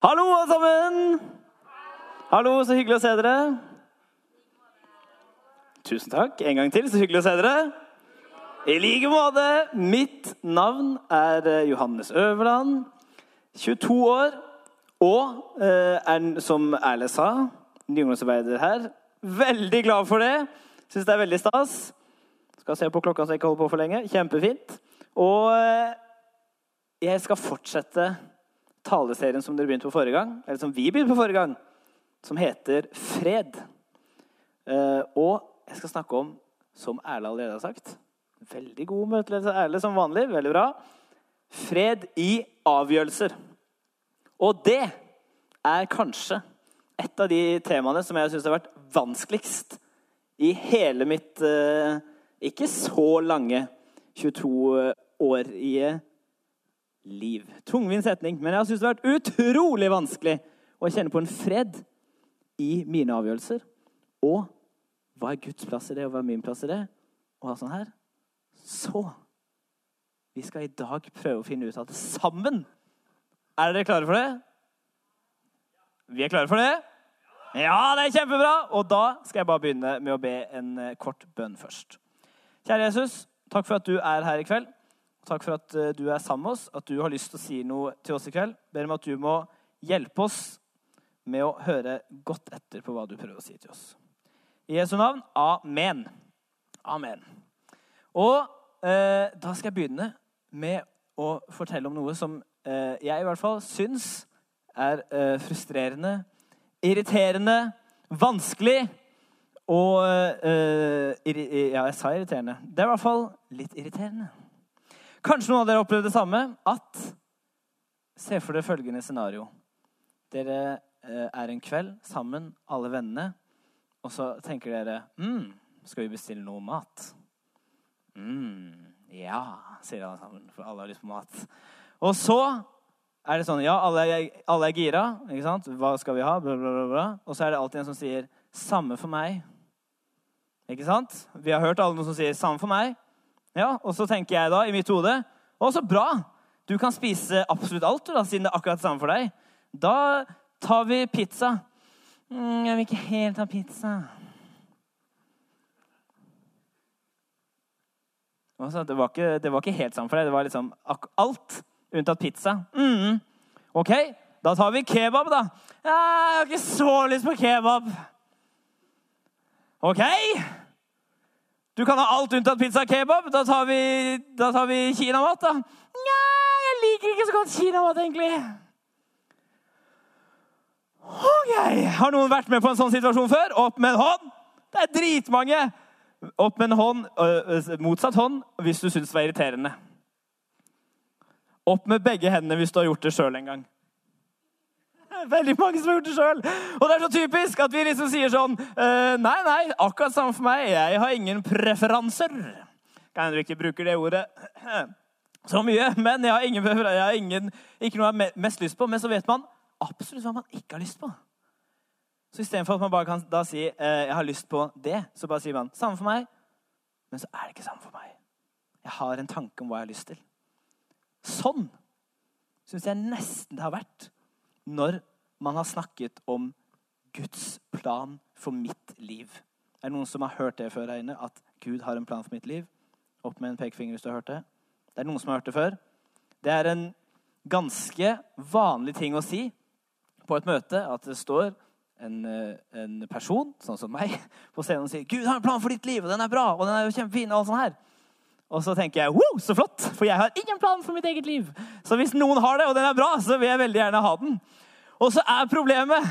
Hallo, alle sammen! Hallo, så hyggelig å se dere. Tusen takk. En gang til, så hyggelig å se dere. I like måte. Mitt navn er eh, Johannes Øverland. 22 år. Og eh, er, som Erle sa, nyungdomsarbeider her. Veldig glad for det. Syns det er veldig stas. Skal se på klokka så jeg ikke holder på for lenge. Kjempefint. Og eh, jeg skal fortsette taleserien som dere begynte på forrige gang, eller som vi begynte på forrige gang, som heter Fred. Eh, og jeg skal snakke om, som Erle allerede har sagt Veldig god møteledelse, Erle, som vanlig. Veldig bra. Fred i avgjørelser. Og det er kanskje et av de temaene som jeg syns har vært vanskeligst i hele mitt eh, ikke så lange 22-årige liv. Tungvint setning, men jeg syns det har vært utrolig vanskelig å kjenne på en fred i mine avgjørelser. Og hva er Guds plass i det, og hva er min plass i det? Og sånn her. Så vi skal i dag prøve å finne ut av det sammen. Er dere klare for det? Vi er klare for det? Ja, det er kjempebra! Og da skal jeg bare begynne med å be en kort bønn først. Kjære Jesus, takk for at du er her i kveld. Takk for at eh, du er sammen med oss, at du har lyst til å si noe til oss i kveld. Ber om at du må hjelpe oss med å høre godt etter på hva du prøver å si til oss. I Jesu navn. Amen. Amen. Og eh, da skal jeg begynne med å fortelle om noe som eh, jeg i hvert fall syns er eh, frustrerende, irriterende, vanskelig og eh, Ja, jeg sa irriterende. Det er i hvert fall litt irriterende. Kanskje noen av dere har opplevd det samme. At Se for dere følgende scenario. Dere eh, er en kveld sammen, alle vennene, og så tenker dere mm, Skal vi bestille noe mat? mm, Ja, sier alle sammen, for alle har lyst på mat. Og så er det sånn Ja, alle er, alle er gira. ikke sant? Hva skal vi ha? Bla, bla, bla. Og så er det alltid en som sier 'samme for meg'. Ikke sant? Vi har hørt alle noen som sier 'samme for meg'. Ja, Og så tenker jeg da i mitt hode Å, så bra! Du kan spise absolutt alt, da, siden det er akkurat det samme for deg. Da tar vi pizza. Mm, jeg vil ikke helt ha pizza. Altså, det, var ikke, det var ikke helt sammen for deg. Det var liksom alt unntatt pizza. Mm. OK, da tar vi kebab, da. Ja, jeg har ikke så lyst på kebab. OK. Du kan ha alt unntatt pizza og kebab. Da tar vi, da tar vi kinamat, da. Nja, jeg liker ikke så godt kinamat, egentlig. OK. Har noen vært med på en sånn situasjon før? Opp med en hånd. Det er dritmange. Opp med en hånd, motsatt hånd hvis du syns det var irriterende. Opp med begge hendene hvis du har gjort det sjøl en gang. Veldig mange som har gjort det sjøl. Og det er så typisk at vi liksom sier sånn Nei, nei, akkurat samme for meg. Jeg har ingen preferanser. Kan hende du ikke bruker det ordet så mye, men jeg har, ingen, jeg har ingen, ikke noe jeg har mest lyst på. Men så vet man absolutt hva man ikke har lyst på. Så istedenfor at man bare kan da si eh, 'jeg har lyst på det', så bare sier man 'samme for meg'. Men så er det ikke samme for meg. Jeg har en tanke om hva jeg har lyst til. Sånn syns jeg nesten det har vært når man har snakket om Guds plan for mitt liv. Er det noen som har hørt det før her inne? At Gud har en plan for mitt liv? Opp med en pekefinger hvis du har hørt det. Det er noen som har hørt det før. Det er en ganske vanlig ting å si på et møte at det står en, eh, en, person, sånn som meg, på scenen og sier 'Gud har en plan for ditt liv, og den er bra, og den er jo kjempefin.' Og alt sånt her. Og så tenker jeg 'wow, så flott', for jeg har ingen plan for mitt eget liv. Så hvis noen har det, og den er bra, så vil jeg veldig gjerne ha den. Og så er problemet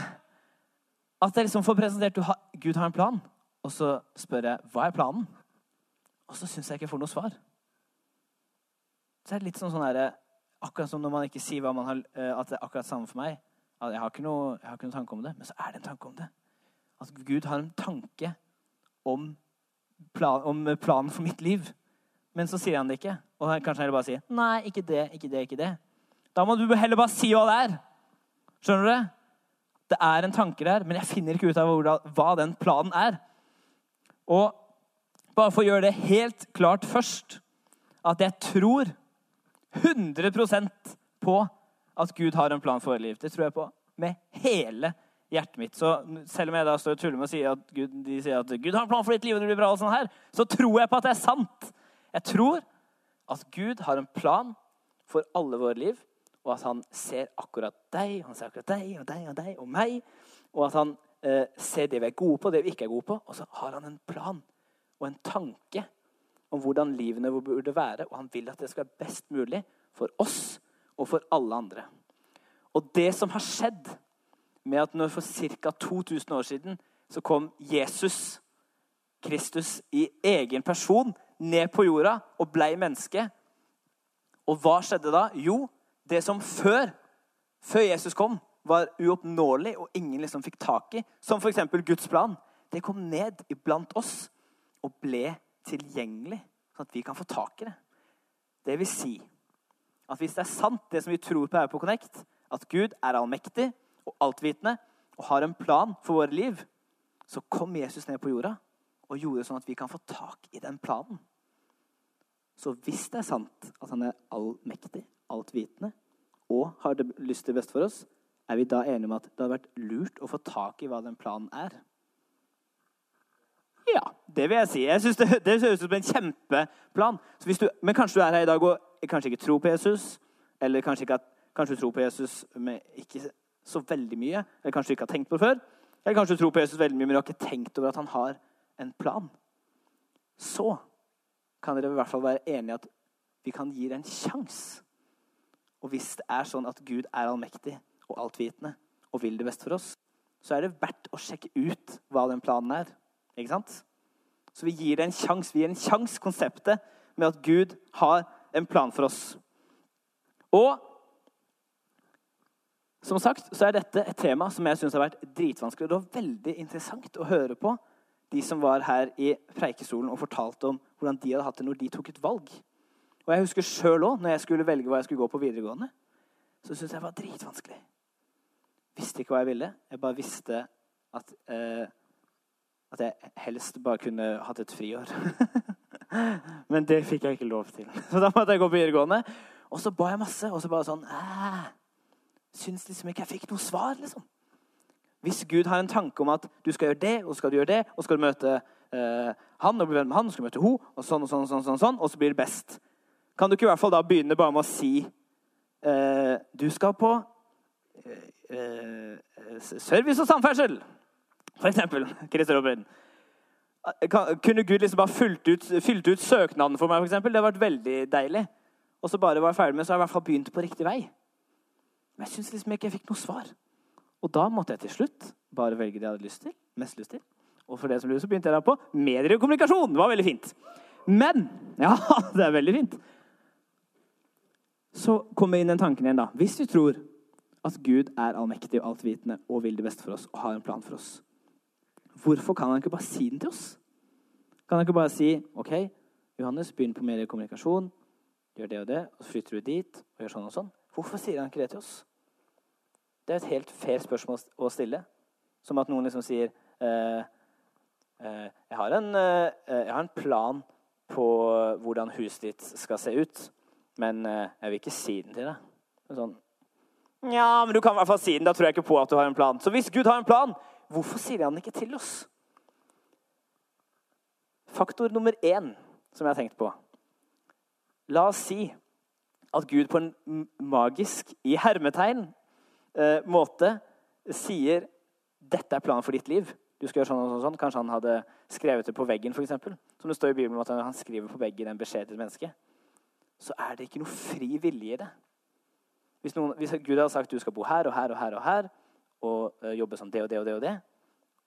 at jeg liksom får presentert at Gud har en plan, og så spør jeg 'hva er planen?' Og så syns jeg ikke jeg får noe svar. Så er det litt sånn sånn herre Akkurat som når man ikke sier man har, at det er akkurat samme for meg. Jeg har, noe, jeg har, ikke noe, tanke om det, men så er det en tanke om det. At Gud har en tanke om, plan, om planen for mitt liv. Men så sier han det ikke. Og kanskje heller bare sier nei, ikke det, ikke det, ikke det. Da må du heller bare si hva det er. Skjønner du det? Det er en tanke der, men jeg finner ikke ut av hva den planen er. Og bare for å gjøre det helt klart først at jeg tror 100% på at Gud har en plan for liv. Det tror jeg på. med hele hjertet mitt. Så selv om jeg da står og tuller med å si at Gud, de sier at Gud har en plan for ditt liv, og det blir bra, og sånn her, så tror jeg på at det er sant. Jeg tror at Gud har en plan for alle våre liv, og at han ser akkurat deg, han ser akkurat deg og deg og deg og meg, og at han eh, ser det vi er gode på, det vi ikke er gode på, og så har han en plan og en tanke om hvordan livene burde være, og han vil at det skal være best mulig for oss og for alle andre. Og det som har skjedd med at når for ca. 2000 år siden så kom Jesus Kristus i egen person ned på jorda og blei menneske. Og hva skjedde da? Jo, det som før, før Jesus kom, var uoppnåelig og ingen liksom fikk tak i, som f.eks. Guds plan, det kom ned iblant oss og ble tilgjengelig, sånn at vi kan få tak i det. Det vil si at hvis det er sant, det som vi tror på her på Connect, at Gud er allmektig og altvitende og har en plan for våre liv, så kom Jesus ned på jorda og gjorde sånn at vi kan få tak i den planen. Så hvis det er sant at han er allmektig, altvitende og har det lyst til best for oss, er vi da enige om at det hadde vært lurt å få tak i hva den planen er? Ja, det vil jeg si. Jeg synes det, det høres ut som en kjempeplan. Du, men kanskje du er her i dag og kanskje ikke tror på Jesus, eller kanskje, ikke, kanskje du tror på Jesus med ikke så veldig mye, eller kanskje du ikke har tenkt på det før. Eller kanskje du tror på Jesus veldig mye, men du har ikke tenkt over at han har en plan. Så kan dere i hvert fall være enige at vi kan gi det en sjanse. Og hvis det er sånn at Gud er allmektig og altvitende og vil det beste for oss, så er det verdt å sjekke ut hva den planen er. Ikke sant? Så vi gir det en sjanse. Vi gir en sjanse konseptet med at Gud har en plan for oss. Og som sagt så er dette et tema som jeg syns har vært dritvanskelig. Det var veldig interessant å høre på de som var her i Preikestolen og fortalte om hvordan de hadde hatt det når de tok et valg. Og jeg husker sjøl òg, når jeg skulle velge hva jeg skulle gå på videregående, så syntes jeg det var dritvanskelig. Visste ikke hva jeg ville. Jeg bare visste at, eh, at jeg helst bare kunne hatt et friår. Men det fikk jeg ikke lov til. Så da måtte jeg gå på videregående. Og så ba jeg masse, og så bare sånn Syns liksom ikke jeg fikk noe svar, liksom. Hvis Gud har en tanke om at du skal gjøre det, og skal du gjøre det, og skal du møte eh, han og bli venn med han, og skal du møte hun, og sånn og sånn, og sånn, sånn, sånn, og så blir det best. Kan du ikke i hvert fall da begynne bare med å si eh, Du skal på eh, eh service og samferdsel, for eksempel. Christer Robin. Kunne Gud liksom bare fylt ut, fylt ut søknaden for meg, for eksempel? Det hadde vært veldig deilig. Og så bare var jeg ferdig med, så har jeg i hvert fall begynt på riktig vei. Men jeg syns liksom ikke jeg fikk noe svar. Og da måtte jeg til slutt bare velge det jeg hadde lyst til. mest lyst til. Og for det som så begynte jeg da på medier og kommunikasjon. Det var veldig fint. Men Ja, det er veldig fint. Så kommer inn den tanken igjen, da. Hvis vi tror at Gud er allmektig og altvitende og vil det beste for oss og har en plan for oss, hvorfor kan han ikke bare si den til oss? Kan han ikke bare si OK, Johannes, begynn på mer kommunikasjon. Gjør det og det, og så flytter du dit og gjør sånn og sånn. Hvorfor sier han ikke det til oss? Det er et helt fair spørsmål å stille. Som at noen liksom sier eh, eh, jeg, har en, eh, jeg, har en, plan på hvordan huset ditt skal se ut, men eh, jeg vil ikke si den til deg. Sånn, ja, men du kan i hvert fall si den. Da tror jeg ikke på at du har en plan. Så hvis Gud har en plan, hvorfor sier han ikke til oss? Faktor nummer én som jeg har tenkt på. La oss si at Gud på en magisk, i hermetegn, eh, måte sier 'Dette er planen for ditt liv'. Du skal gjøre sånn og sånn, sånn. Kanskje han hadde skrevet det på veggen, f.eks. Som det står i Bibelen at han skriver på veggen en beskjed til et menneske. Så er det ikke noe fri vilje i det. Hvis, noen, hvis Gud hadde sagt du skal bo her og her og her og her, og uh, jobbe som det og det og det, og det,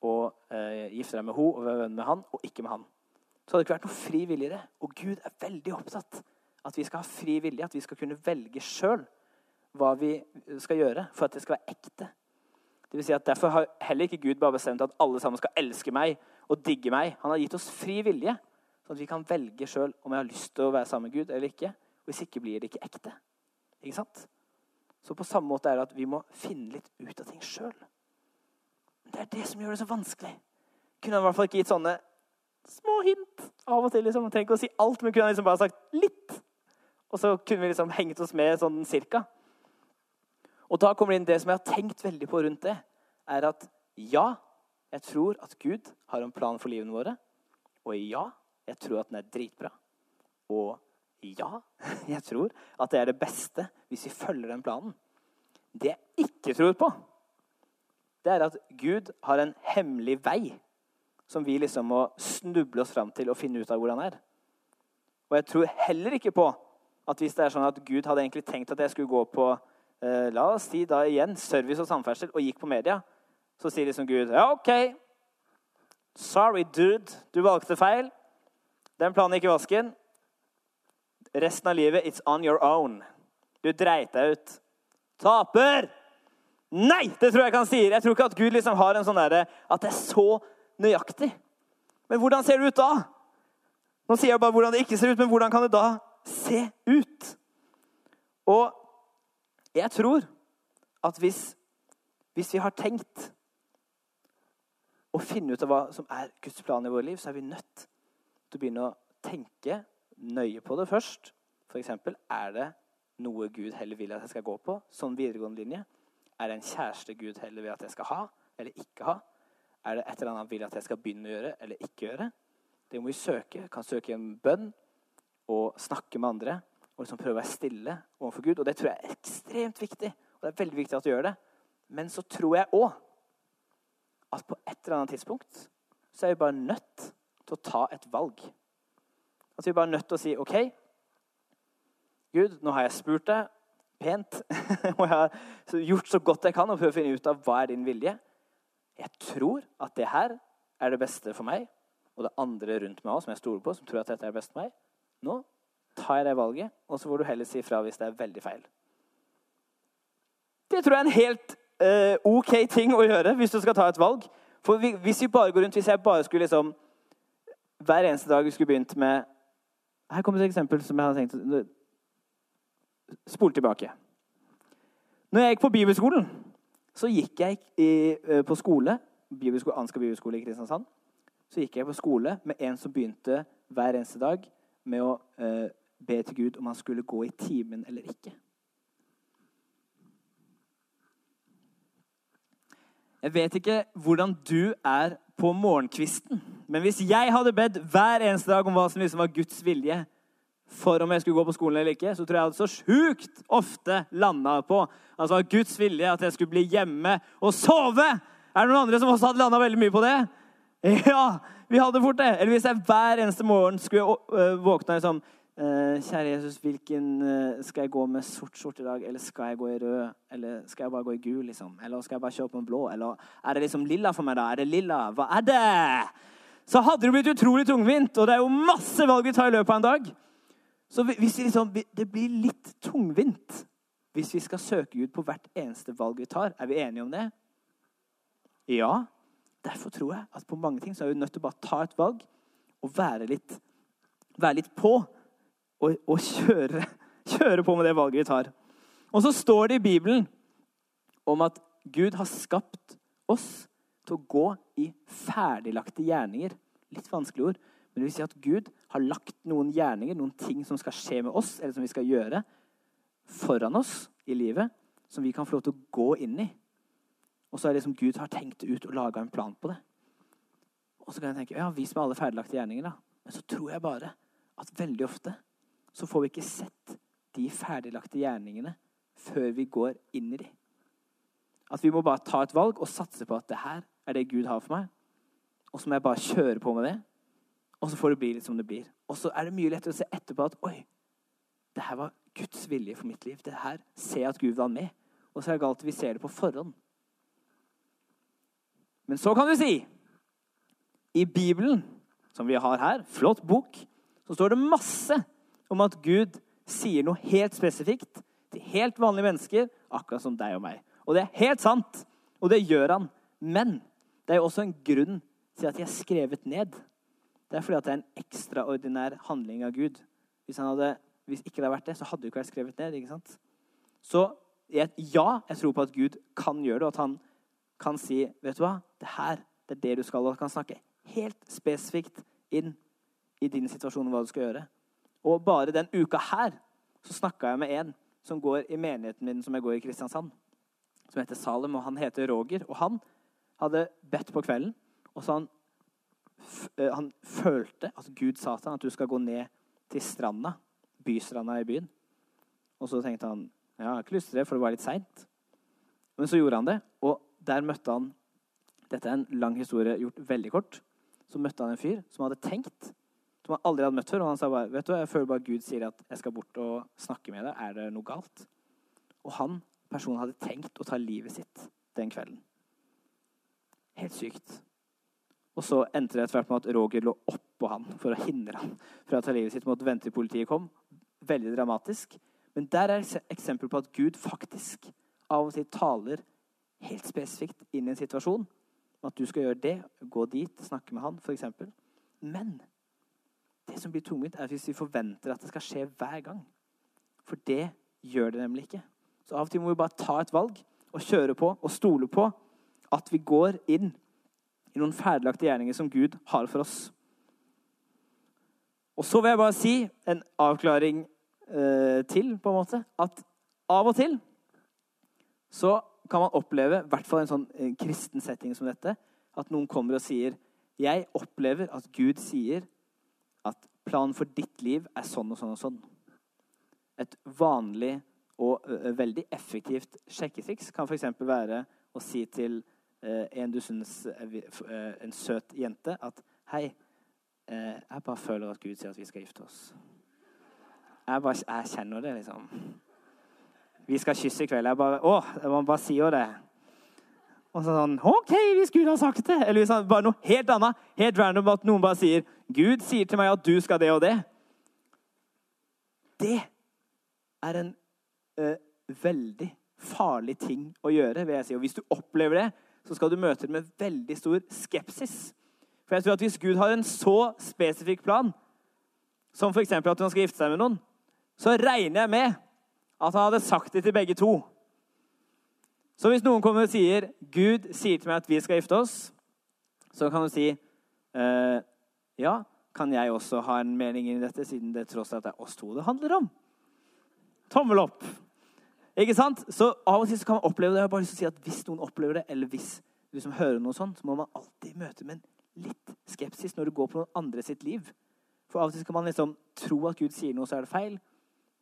og uh, gifte deg med henne og være venn med han, og ikke med han, så hadde det ikke vært noe fri vilje i det. Og Gud er veldig opptatt at vi skal ha fri vilje, at vi skal kunne velge sjøl hva vi skal gjøre for at det skal være ekte. Det vil si at Derfor har heller ikke Gud bare bestemt at alle sammen skal elske meg og digge meg. Han har gitt oss fri vilje, at vi kan velge sjøl om jeg har lyst til å være sammen med Gud eller ikke. Hvis ikke blir det ikke ekte. Ikke sant? Så på samme måte er det at vi må finne litt ut av ting sjøl. Det er det som gjør det så vanskelig. Kunne han i hvert fall ikke gitt sånne små hint av og til. liksom. Trenger ikke å si alt, men kunne han liksom bare sagt litt. Og så kunne vi liksom hengt oss med sånn cirka. Og da kommer det inn det som jeg har tenkt veldig på rundt det, er at ja, jeg tror at Gud har en plan for livene våre. Og ja, jeg tror at den er dritbra. Og ja, jeg tror at det er det beste hvis vi følger den planen. Det jeg ikke tror på, det er at Gud har en hemmelig vei som vi liksom må snuble oss fram til og finne ut av hvordan er. Og jeg tror heller ikke på at hvis det er sånn at Gud hadde egentlig tenkt at jeg skulle gå på eh, la oss si da igjen, service og samferdsel og gikk på media, så sier liksom Gud ja, OK. Sorry, dude. Du valgte feil. Den planen gikk i vasken. Resten av livet, it's on your own. Du dreit deg ut. Taper! Nei! Det tror jeg ikke han sier. Jeg tror ikke at Gud liksom har en sånn derre At det er så nøyaktig. Men hvordan ser det ut da? Nå sier jeg bare hvordan det ikke ser ut, men hvordan kan det da se ut? Og jeg tror at hvis, hvis vi har tenkt å finne ut av hva som er Guds plan i vårt liv, så er vi nødt til å begynne å tenke nøye på det først. F.eks.: Er det noe Gud heller vil at jeg skal gå på? Sånn videregående linje. Er det en kjæreste Gud heller vil at jeg skal ha eller ikke ha? Er det et eller annet han vil at jeg skal begynne å gjøre eller ikke gjøre? Det må vi søke. Kan søke en bønn og snakke med andre. Og liksom prøve å være stille overfor Gud. Og det tror jeg er ekstremt viktig. Og det er veldig viktig at du gjør det. Men så tror jeg òg at på et eller annet tidspunkt så er vi bare nødt til å ta et valg. At vi bare er nødt til å si OK, Gud, nå har jeg spurt deg pent. og jeg har gjort så godt jeg kan og prøvd å finne ut av hva er din vilje. Jeg tror at det her er det beste for meg og det andre rundt meg også, som jeg stoler på, som tror at dette er best for meg. Nå tar jeg det valget, og så får du heller si fra hvis det er veldig feil. Det tror jeg er en helt uh, OK ting å gjøre hvis du skal ta et valg. For hvis vi bare går rundt, hvis jeg bare skulle liksom Hver eneste dag vi skulle begynt med Her kommer et eksempel som jeg hadde tenkt Spol tilbake. Når jeg gikk på bibelskolen, så gikk jeg i, eh, på skole bibelskole, Ansgar bibelskole i Kristiansand. Så gikk jeg på skole med en som begynte hver eneste dag med å uh, be til Gud om han skulle gå i timen eller ikke. Jeg vet ikke hvordan du er på morgenkvisten, men hvis jeg hadde bedt hver eneste dag om hva som liksom var Guds vilje, for om jeg skulle gå på skolen eller ikke, så tror jeg jeg hadde så sjukt ofte landa på altså Guds vilje at jeg skulle bli hjemme og sove. Er det noen andre som også hadde landa veldig mye på det? Ja, vi hadde fort det. Eller hvis jeg hver eneste morgen skulle våkna våkne liksom «Øh, Kjære Jesus, hvilken øh, skal jeg gå med sort skjorte i dag? Eller skal jeg gå i rød? Eller skal jeg bare gå i gul? liksom? Eller skal jeg bare kjøre på en blå? Eller er det liksom lilla for meg, da? Er det lilla? Hva er det? Så hadde det blitt utrolig tungvint. Og det er jo masse valg vi tar i løpet av en dag. Så liksom, det blir litt tungvint hvis vi skal søke Gud på hvert eneste valg vi tar. Er vi enige om det? Ja. Derfor tror jeg at på mange ting så er vi nødt til å bare ta et valg og være litt, være litt på. Og, og kjøre, kjøre på med det valget vi tar. Og så står det i Bibelen om at Gud har skapt oss til å gå i ferdiglagte gjerninger. Litt vanskelig ord. Men det vil si at Gud har lagt noen gjerninger, noen ting som skal skje med oss, eller som vi skal gjøre, foran oss i livet, som vi kan få lov til å gå inn i. Og så er det som Gud har tenkt ut og laga en plan på det. Og så kan jeg tenke ja, vis meg alle ferdiglagte gjerninger, da. Men så tror jeg bare at veldig ofte så får vi ikke sett de ferdiglagte gjerningene før vi går inn i de. At vi må bare ta et valg og satse på at det her er det Gud har for meg. Og så må jeg bare kjøre på med det og så får det bli litt som det blir. Og så er det mye lettere å se etterpå at oi, det her var Guds vilje for mitt liv. Det her ser jeg at Gud var med. Og så er det galt at vi ser det på forhånd. Men så kan du si I Bibelen, som vi har her, flott bok, så står det masse om at Gud sier noe helt spesifikt til helt vanlige mennesker, akkurat som deg og meg. Og det er helt sant, og det gjør han. Men det er jo også en grunn til at de er skrevet ned. Det er fordi at det er en ekstraordinær handling av Gud. Hvis, hadde, hvis ikke det hadde vært det, så hadde det ikke vært skrevet ned. ikke sant? Så ja, jeg tror på at Gud kan gjøre det, og at han kan si vet du hva, det her det er det du skal. Og kan snakke helt spesifikt inn i din situasjon hva du skal gjøre. Og bare den uka her så snakka jeg med en som går i menigheten min som jeg går i Kristiansand. som heter Salem, og han heter Roger. Og han hadde bedt på kvelden, og så han, eh, han følte at Gud sa til ham at du skal gå ned til stranda, bystranda i byen. Og så tenkte han ja, jeg har ikke lyst til det, for det var litt seint. Men så gjorde han det, og der møtte han Dette er en lang historie gjort veldig kort. Så møtte han en fyr som hadde tenkt, som han aldri hadde møtt før. Og han sa bare vet du, jeg føler bare Gud sier at jeg skal bort og snakke med deg. Er det noe galt? Og han personen hadde tenkt å ta livet sitt den kvelden. Helt sykt. Og så endte det etter hvert med at Roger lå oppå han for å hindre han fra å ta livet sitt. Måtte vente til politiet kom. Veldig dramatisk. Men der er et eksempel på at Gud faktisk av og til taler helt spesifikt inn i en situasjon. At du skal gjøre det, gå dit, snakke med han, f.eks. Men det som blir tungvint, er hvis vi forventer at det skal skje hver gang. For det gjør det nemlig ikke. Så av og til må vi bare ta et valg og kjøre på og stole på at vi går inn i noen ferdiglagte gjerninger som Gud har for oss. Og så vil jeg bare si en avklaring eh, til, på en måte. At av og til så kan man oppleve, i hvert fall en sånn en eh, kristen setting som dette, at noen kommer og sier Jeg opplever at Gud sier at planen for ditt liv er sånn og sånn og sånn. Et vanlig og veldig effektivt sjekketriks kan f.eks. være å si til en du syns er en søt jente, at 'Hei, jeg bare føler at Gud sier at vi skal gifte oss.' Jeg, bare, jeg kjenner det, liksom. Vi skal kysse i kveld. Jeg bare, å, Man bare sier det. Og så sånn OK, hvis Gud har sagt det. Eller hvis han, bare noe helt annet. Helt random at noen bare sier 'Gud sier til meg at du skal det og det'. Det er en eh, veldig farlig ting å gjøre. vil jeg si. Og Hvis du opplever det, så skal du møte det med veldig stor skepsis. For jeg tror at Hvis Gud har en så spesifikk plan, som f.eks. at han skal gifte seg med noen, så regner jeg med at han hadde sagt det til begge to. Så hvis noen kommer og sier Gud sier til meg at vi skal gifte oss, så kan du si eh, ja, kan jeg også ha en mening i dette, siden det tross alt er oss to det handler om? Tommel opp. Ikke sant? Så Av og til kan man oppleve det. Jeg har bare lyst til å si at Hvis noen opplever det, eller hvis du som hører noe sånt, så må man alltid møte med en litt skepsis når du går på noen andre sitt liv. For Av og til kan man liksom tro at Gud sier noe, så er det feil.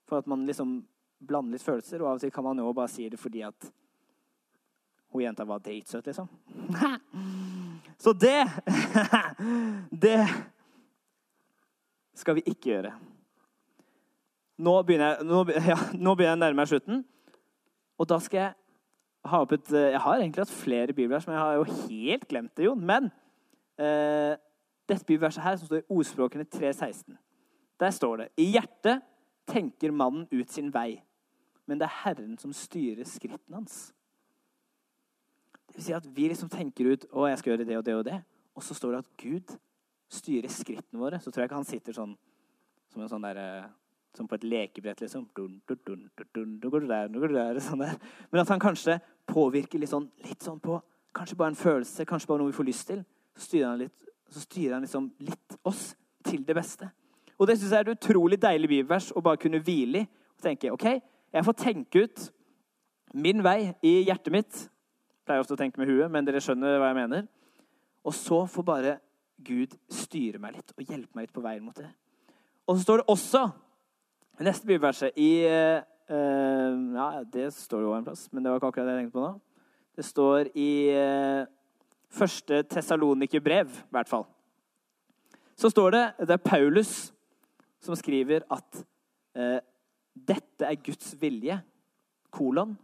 For at man liksom blander litt følelser. Og av og til kan man jo bare si det fordi at hun jenta var dritsøt, liksom. Så det Det skal vi ikke gjøre. Nå begynner jeg, nå, ja, begynner jeg å nærme meg slutten. Og da skal jeg ha opp et Jeg har egentlig hatt flere bibler, men jeg har jo helt glemt det, Jon. Men eh, dette bibelverset her, som står i Ordspråkene 3,16, der står det I hjertet tenker mannen ut sin vei, men det er Herren som styrer skritten hans. Det vil si at vi liksom tenker ut å, jeg skal gjøre det og det og det. Og så står det at Gud styrer skrittene våre. Så tror jeg ikke han sitter sånn som en sånn der, som på et lekebrett, liksom. Sånn Men at han kanskje påvirker litt sånn, litt sånn på Kanskje bare en følelse, kanskje bare noe vi får lyst til. Så styrer han, litt, så styrer han liksom litt oss til det beste. Og det syns jeg er et utrolig deilig bibelvers å bare kunne hvile i. Og tenke OK, jeg får tenke ut min vei i hjertet mitt Jeg pleier ofte å tenke med huet, men dere skjønner hva jeg mener. Og så får bare Gud styre meg litt og hjelpe meg litt på veien mot det. Og så står det også neste bibelverset i uh, Ja, det står jo en plass, men det var ikke akkurat det jeg tenkte på nå. Det står i uh, første Tessalonikerbrev, i hvert fall. Så står det Det er Paulus som skriver at uh, dette er Guds vilje. Kolon.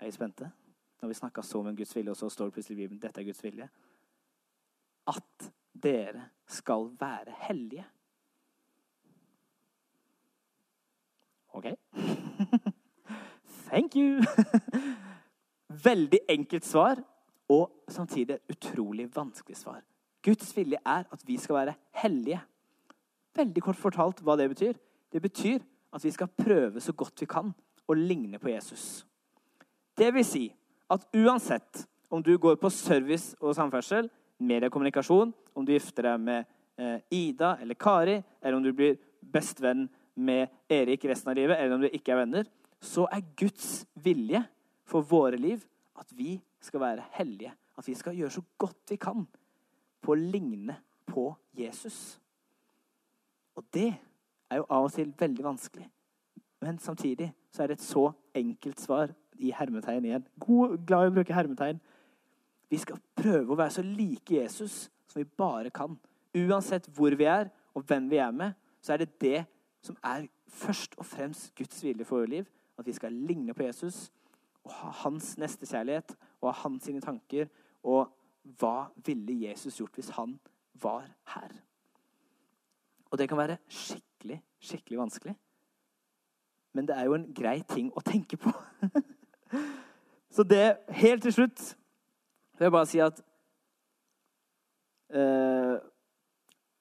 Er vi spente? når vi snakka så om Guds vilje, og så står det plutselig i Bibelen dette er Guds vilje At dere skal være hellige. OK? Thank you! Veldig enkelt svar, og samtidig utrolig vanskelig svar. Guds vilje er at vi skal være hellige. Veldig kort fortalt hva det betyr. Det betyr at vi skal prøve så godt vi kan å ligne på Jesus. Det vil si at uansett om du går på service og samferdsel, mediekommunikasjon, om du gifter deg med eh, Ida eller Kari, eller om du blir bestevenn med Erik resten av livet, eller om du ikke er venner, så er Guds vilje for våre liv at vi skal være hellige. At vi skal gjøre så godt vi kan på å ligne på Jesus. Og det er jo av og til veldig vanskelig. Men samtidig så er det et så enkelt svar i hermetegn igjen. God, glad i å bruke hermetegn. Vi skal prøve å være så like Jesus som vi bare kan. Uansett hvor vi er, og hvem vi er med, så er det det som er først og fremst Guds vilje for vårt liv. At vi skal ligne på Jesus og ha hans nestekjærlighet og ha hans sine tanker. Og hva ville Jesus gjort hvis han var her? Og det kan være skikkelig, skikkelig vanskelig. Men det er jo en grei ting å tenke på. Så det Helt til slutt vil jeg bare si at eh,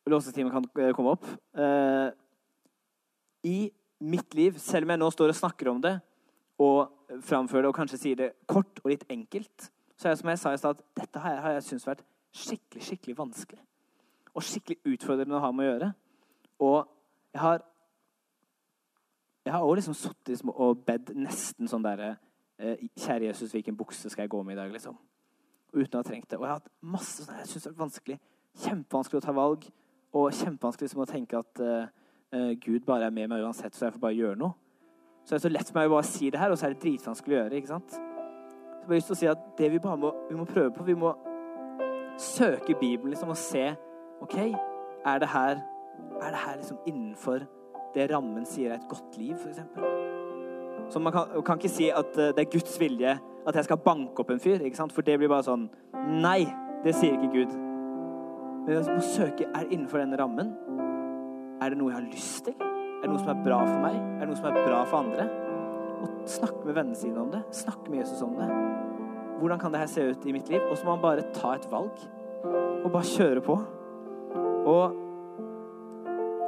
Låsetimen kan eh, komme opp. Eh, I mitt liv, selv om jeg nå står og snakker om det og framfører det og kanskje sier det kort og litt enkelt, så er det som jeg sa i stad, at dette jeg, har jeg syntes vært skikkelig, skikkelig vanskelig. Og skikkelig utfordrende å ha med å gjøre. Og jeg har jeg har også liksom sittet liksom og bedt nesten sånn derre eh, Kjære Jesus, hvilken bukse skal jeg gå med i dag? liksom? Uten å ha trengt det. Og jeg har hatt masse sånn jeg synes det er vanskelig. Kjempevanskelig å ta valg. Og kjempevanskelig liksom å tenke at uh, Gud bare er med meg uansett, så jeg får bare gjøre noe. Så det er så lett for meg å bare si det her, og så er det dritvanskelig å gjøre. ikke sant? Så jeg har lyst til å si at det vi bare må, vi må prøve på Vi må søke Bibelen liksom, og se OK, er det her, er det her liksom innenfor det rammen sier er et godt liv, f.eks. Så man kan, kan, ikke si at eh, det er Guds vilje at jeg skal banke opp en fyr. ikke sant? For det blir bare sånn Nei, det sier ikke Gud. Men vi må søke er det innenfor denne rammen. Er det noe jeg har lyst til? Er det noe som er bra for meg? Er det noe som er bra for andre? Og snakke med vennene sine om det. Snakke med Jesus om det. Hvordan kan det her se ut i mitt liv? Og så må man bare ta et valg. Og bare kjøre på. Og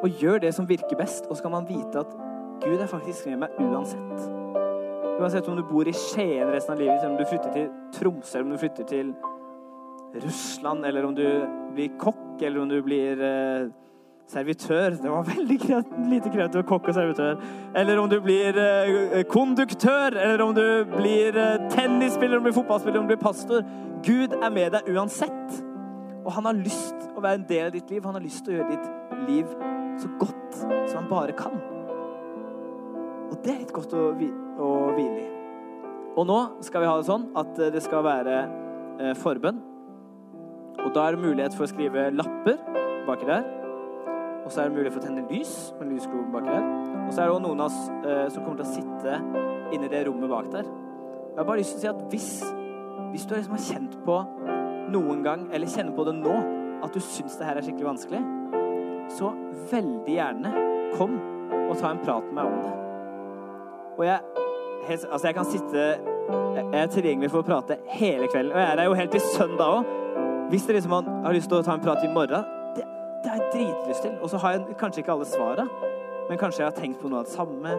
og gjør det som virker best. Og så kan man vite at Gud er faktisk med meg uansett. Uansett om du bor i Skien resten av livet, eller om du flytter til Tromsø, eller om du flytter til Russland, eller om du blir kokk, eller om du blir eh, servitør. Det var veldig lite kreativt kokk og servitør. Eller om du blir eh, konduktør, eller om du blir eh, tennisspiller, om du blir fotballspiller, om du blir pastor. Gud er med deg uansett. Og han har lyst å være en del av ditt liv. Han har lyst til å gjøre ditt liv så godt som han bare kan. Og det er litt godt å, å hvile i. Og nå skal vi ha det sånn at eh, det skal være eh, forbønn. Og da er det mulighet for å skrive lapper baki der. Og så er det mulig for å tenne lys med en lysklo bak der. Og så er det også noen av oss eh, som kommer til å sitte inni det rommet bak der. Jeg har bare lyst til å si at hvis, hvis du liksom har kjent på noen gang, eller kjenner på det nå, at du syns det her er skikkelig vanskelig, så veldig gjerne kom og ta en prat med meg om det. Og jeg, altså jeg kan sitte Jeg er tilgjengelig for å prate hele kvelden. Og jeg er der jo helt til søndag òg. Hvis dere liksom har lyst til å ta en prat i morgen, det, har jeg dritlyst til. Og så har jeg kanskje ikke alle svara, men kanskje jeg har tenkt på noe av det samme.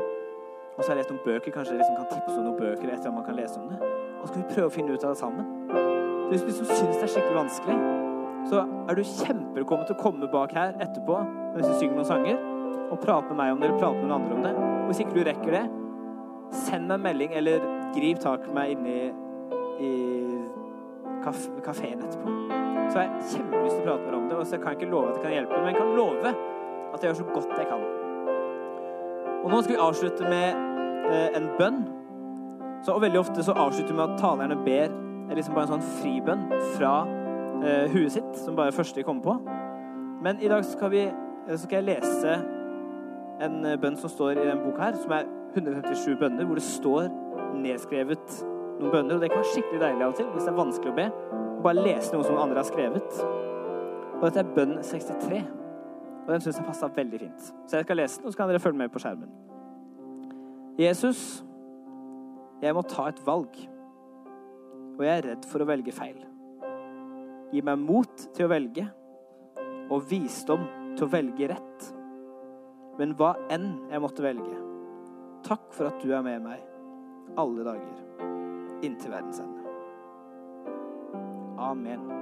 Og så har jeg lest noen bøker. Kanskje jeg liksom kan tipse om noen bøker etter at man kan lese om det. Og så skal vi prøve å finne ut av det sammen. Så hvis du liksom syns det er skikkelig vanskelig, så er du kjempevelkommen til å komme bak her etterpå mens du synger noen sanger, og prate med meg om det, eller prate med noen andre om det. Og hvis ikke du rekker det, send meg en melding, eller grip tak i meg inne i, kafeen etterpå. Så har jeg kjempelyst til å prate med deg om det, og så kan jeg ikke love at jeg kan hjelpe, men jeg kan love at jeg gjør så godt jeg kan. Og nå skal vi avslutte med eh, en bønn. Så, og veldig ofte så avslutter vi med at talerne ber liksom bare en sånn fribønn fra eh, huet sitt, som bare er første de kommer på. Men i dag skal, vi, eh, skal jeg lese en eh, bønn som står i denne boka her, som er 157 bønner, hvor det står nedskrevet noen bønner. Og det kan være skikkelig deilig av og til hvis det er vanskelig å be. Og bare lese noe som andre har skrevet. Og dette er bønn 63. Og den syns jeg passa veldig fint. Så jeg skal lese den, og så kan dere følge med på skjermen. Jesus, jeg må ta et valg, og jeg er redd for å velge feil. Gi meg mot til å velge og visdom til å velge rett. Men hva enn jeg måtte velge, takk for at du er med meg alle dager inntil verdens ende. Amen.